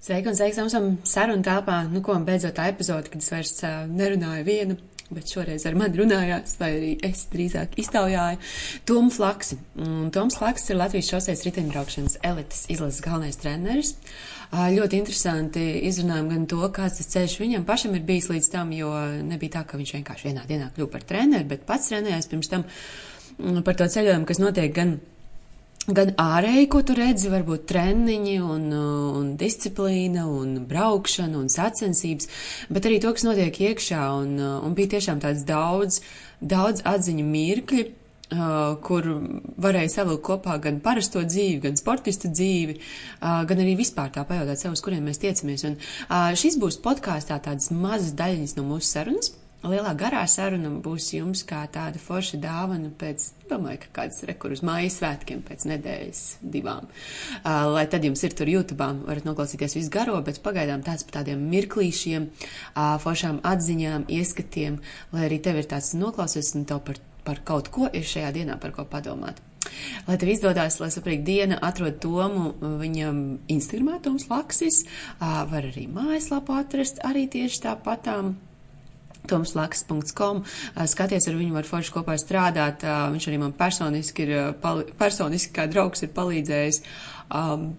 Sveiki un sveiks esam sarunu telpā. Nu, ko beidzot tā epizode, kad es vairs uh, nerunāju viena, bet šoreiz ar mani runājāt, vai arī es drīzāk iztaujāju Tomu Flaksi. Un Toms Flaks ir Latvijas šoseis riteņbraukšanas elites izlases galvenais treneris. Uh, ļoti interesanti izrunājam gan to, kāds tas ceļš viņam pašam ir bijis līdz tam, jo nebija tā, ka viņš vienkārši vienā dienā kļuva par treneri, bet pats trenējās pirms tam par to ceļojumu, kas notiek gan gan ārēji, ko tu redzi, varbūt treniņi un, un disciplīna un braukšana un sacensības, bet arī to, kas notiek iekšā un, un bija tiešām tāds daudz, daudz atziņu mirkļi, Uh, kur varēja savilkt kopā gan parasto dzīvi, gan sportistu dzīvi, uh, gan arī vispār tā pajautāt sev, uz kuriem mēs tiecamies. Un uh, šis būs podkāstā tādas mazas daļiņas no mūsu sarunas. Lielā garā saruna būs jums kā tāda forša dāvana pēc, domāju, ka kāds rekur uz mājas svētkiem pēc nedēļas divām. Uh, lai tad jums ir tur YouTube, varat noklausīties visu garo, bet pagaidām tāds par tādiem mirklīšiem, uh, foršām atziņām, ieskatiem, lai arī tev ir tāds noklausies un tev par, par kaut ko ir šajā dienā par ko padomāt. Lai tev izdodas, lai saprīt diena, atrod Tomu viņam Instagramā, Toms Laksis, uh, var arī mājaslapu atrast, arī tieši tāpatām tomslaks.com. Skaties, ar viņu var forši kopā strādāt. Viņš arī man personiski ir, personiski kā draugs ir palīdzējis. Um,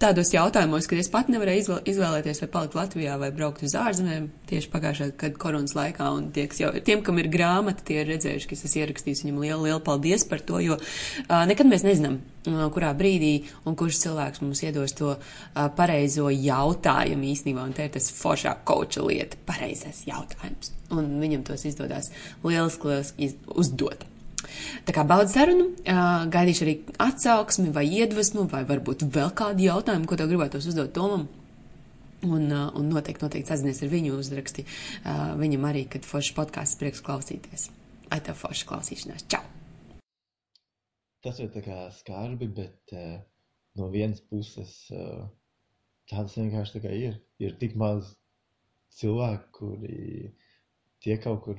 tādos jautājumos, kad es pat nevarēju izvēlēties, vai palikt Latvijā vai braukt uz ārzemēm, tieši pagājušā gada koronas laikā, tieks jau, tiem, kam ir grāmata, tie ir redzējuši, ka es esmu ierakstījis viņam lielu, lielu paldies par to, jo uh, nekad mēs nezinām, uh, kurā brīdī un kurš cilvēks mums iedos to uh, pareizo jautājumu īstenībā, un te ir tas foršā koča lieta, pareizais jautājums, un viņam tos izdodas lieliski, lieliski uzdot. Tā kā baudu sarunu, gaidīšu arī atsauksmi vai iedvesmu, vai varbūt vēl kādu jautājumu, ko tev gribētos uzdot Tomam. Un, un noteikti, noteikti sazinies ar viņu uzraksti. Viņam arī, kad foršs podkāsts prieks klausīties. Ai, tev foršs klausīšanās. Čau! Tas ir tā kā skarbi, bet uh, no vienas puses uh, tāds vienkārši tā kā ir. Ir tik maz cilvēku, kuri tiek kaut kur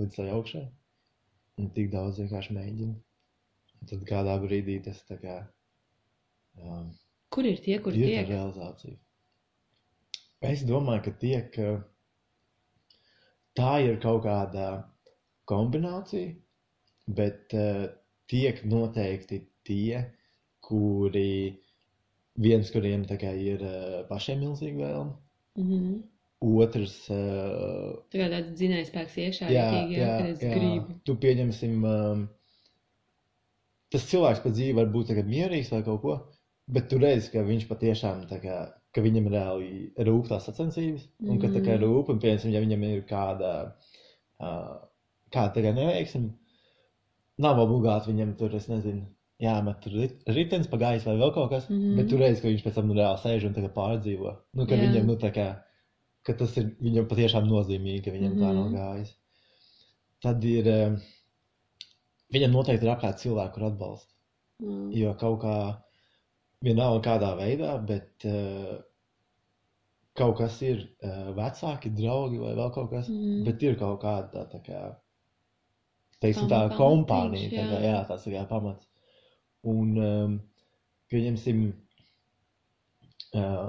līdz tai augšai. Un tik daudz vienkārši mēģina. Un tad kādā brīdī tas tā kā. Um, kur ir tie, kur ir tiek? realizācija? Es domāju, ka tiek. Tā ir kaut kāda kombinācija, bet uh, tiek noteikti tie, kuri viens, kuriem ir uh, pašiem milzīga vēlme. Mm -hmm. Otrs. Uh, tā kā tāds dzinējs spēks iekšā, jā, jā, jā, es jā. gribu. Tu pieņemsim, um, tas cilvēks pa dzīvi var būt mierīgs vai kaut ko, bet tu redzi, ka viņš patiešām tā kā, ka viņam reāli rūp tās sacensības, mm -hmm. un ka tā kā mhm. rūp, un piemēram, ja viņam ir kāda, uh, kāda tā kā neveiksme, nav obligāti viņam tur, es nezinu, jāmet tur ritenis pa gaisu vai vēl kaut kas, mm -hmm. bet tu redzi, ka viņš pēc tam nu, reāli sēž un tā kā pārdzīvo. Nu, ka jā. viņam, nu, tā kā, ka tas ir viņam patiešām nozīmīgi, ka viņam mm -hmm. tā nav mhm. gājis. Tad ir, eh, viņam noteikti ir apkārt cilvēku, kur atbalsta. Mm. Jo kaut kā, vienalga kādā veidā, bet uh, kaut kas ir uh, vecāki, draugi vai vēl kaut kas, mm. bet ir kaut kāda tā, tā kā, teiksim, tā kompānija, tā kā, jā, tas ir kā pamats. Un, um, pieņemsim, uh,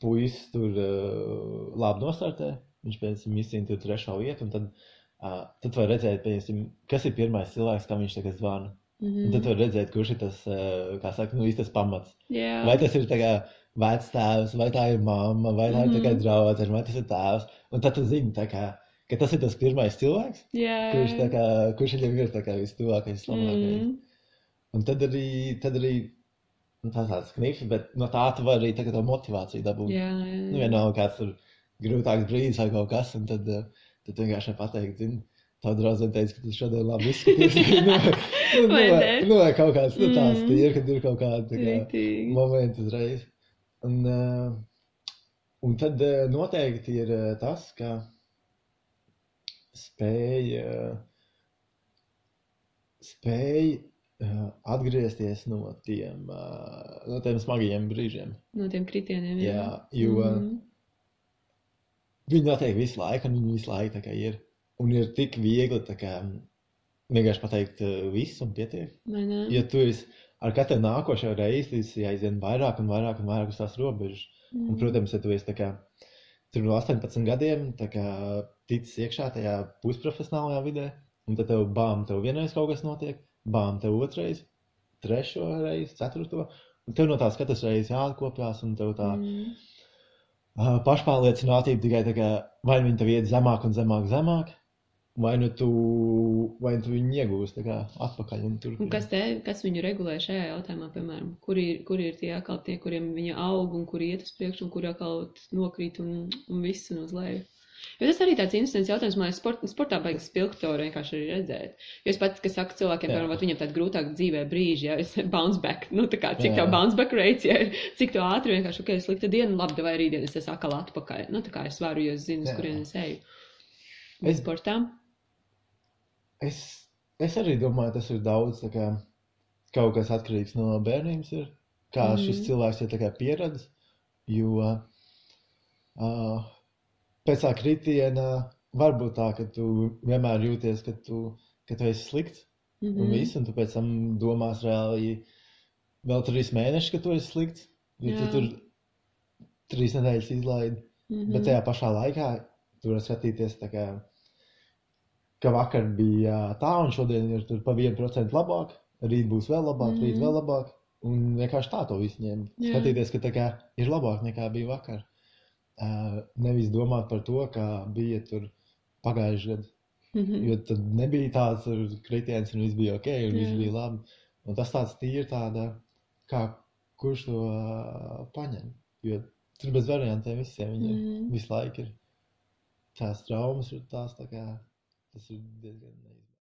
puisis tur uh, labi nostartē. Viņš pēc tam izcīnīja trešo vietu. Tad, uh, tad var redzēt, pieņasim, kas ir pirmais cilvēks, kam viņš tagad zvana. Mm -hmm. Un tad var redzēt, kurš ir tas, uh, kā saka, nu, īstais pamats. Yeah. Vai tas ir kā, tēvs, vai tā ir mamma, vai tā ir mm -hmm. draugs, vai tas ir tēvs. Un tad tu zini, kā, ka tas ir tas pirmais cilvēks, yeah. kurš, kā, kurš viņam ir vistuvākais, labākais. Mm -hmm. Un tad arī, tad arī tas tāds knips, bet no tā tu vari arī tagad to motivāciju dabūt. Jā, jā, jā. Nu, vienalga kāds tur grūtāks brīdis vai kaut kas, un tad, eh, tad vienkārši pateikt, zini, tā draudzene teica, ka tu šodien labi izskaties. nu, nu, nu, nu, vai kaut kāds nu, tāds mm. ir, kad ir kaut kādi kā, momenti uzreiz. Un, uh, un tad uh, noteikti ir tas, ka spēja, spēja atgriezties no tiem, no tiem smagajiem brīžiem. No tiem kritieniem. Jā, jā jo mm -hmm. viņi notiek visu laiku, un viņi visu laiku ir. Un ir tik viegli kā, vienkārši pateikt visu un pietiek. Ja tu esi ar katru nākošo reizi, tas jāizdien vairāk un vairāk un vairāk uz tās robežas. Mm. Un, protams, ja tu esi kā tur no 18 gadiem kā, ticis iekšā tajā pusprofesionālajā vidē, un tad tev bām, tev vienreiz kaut kas notiek, bām, tev otrais, trešo reizi, ceturto, un tev no tās katras reizes jāatkopjās, un tev tā mm. uh, pašpārliecinātība tikai tā kā vai nu viņi tev iet zemāk un zemāk, zemāk, vai nu tu, vai nu tu viņu iegūsi atpakaļ. Un un kas, te, kas viņu regulē šajā jautājumā, piemēram, kur ir, kur ir tie atkal tie, kuriem viņa aug un kur iet uz priekšu un kur atkal nokrīt un, un viss un uz leju? Jo tas arī tāds interesants jautājums, man sport, sportā baigas spilgti to vienkārši arī redzēt. Jo es pats, kas saka cilvēkiem, piemēram, viņam tāda grūtāka dzīvē brīži, ja es bounce back, nu tā kā cik jā. tā bounce back rates, ja ir, cik to ātri vienkārši, ok, slikta diena, labi, vai rītdien es esmu atkal atpakaļ. Nu tā kā es varu, jo es zinu, uz kurien es eju. Es, sportā. Es, es arī domāju, tas ir daudz. Kā, kaut kas atkarīgs no bērnības, ir, kā mm. šis cilvēks ir pieredzējis. Jo uh, pēc tā kritiena var būt tā, ka tu vienmēr jūties, ka tu, ka tu esi slikts. Mm -hmm. Un viss, un tu pēc tam domās reāli vēl trīs mēnešus, ka tu esi slikts. Jo tu tur trīs nedēļas izlaidi. Mm -hmm. Bet tajā pašā laikā tur var skatīties kā ka vakar bija tā, un šodien ir pa 1% labāk, rīt būs vēl labāk, mm. rīt vēl labāk. Un vienkārši tā to visu ņemt. Skatīties, ka tā kā ir labāk nekā bija vakar. Uh, nevis domāt par to, kā bija tur pagājušajā gadā. Mm -hmm. Jo tad nebija tāds kritiens, un viss bija ok, un viss bija labi. Un tas tāds tīri tāda, kā kurš to uh, paņem. Jo tur bez variantiem visiem viņiem mm -hmm. visu laiku ir tās traumas, ir tās tā kā Tas ir diezgan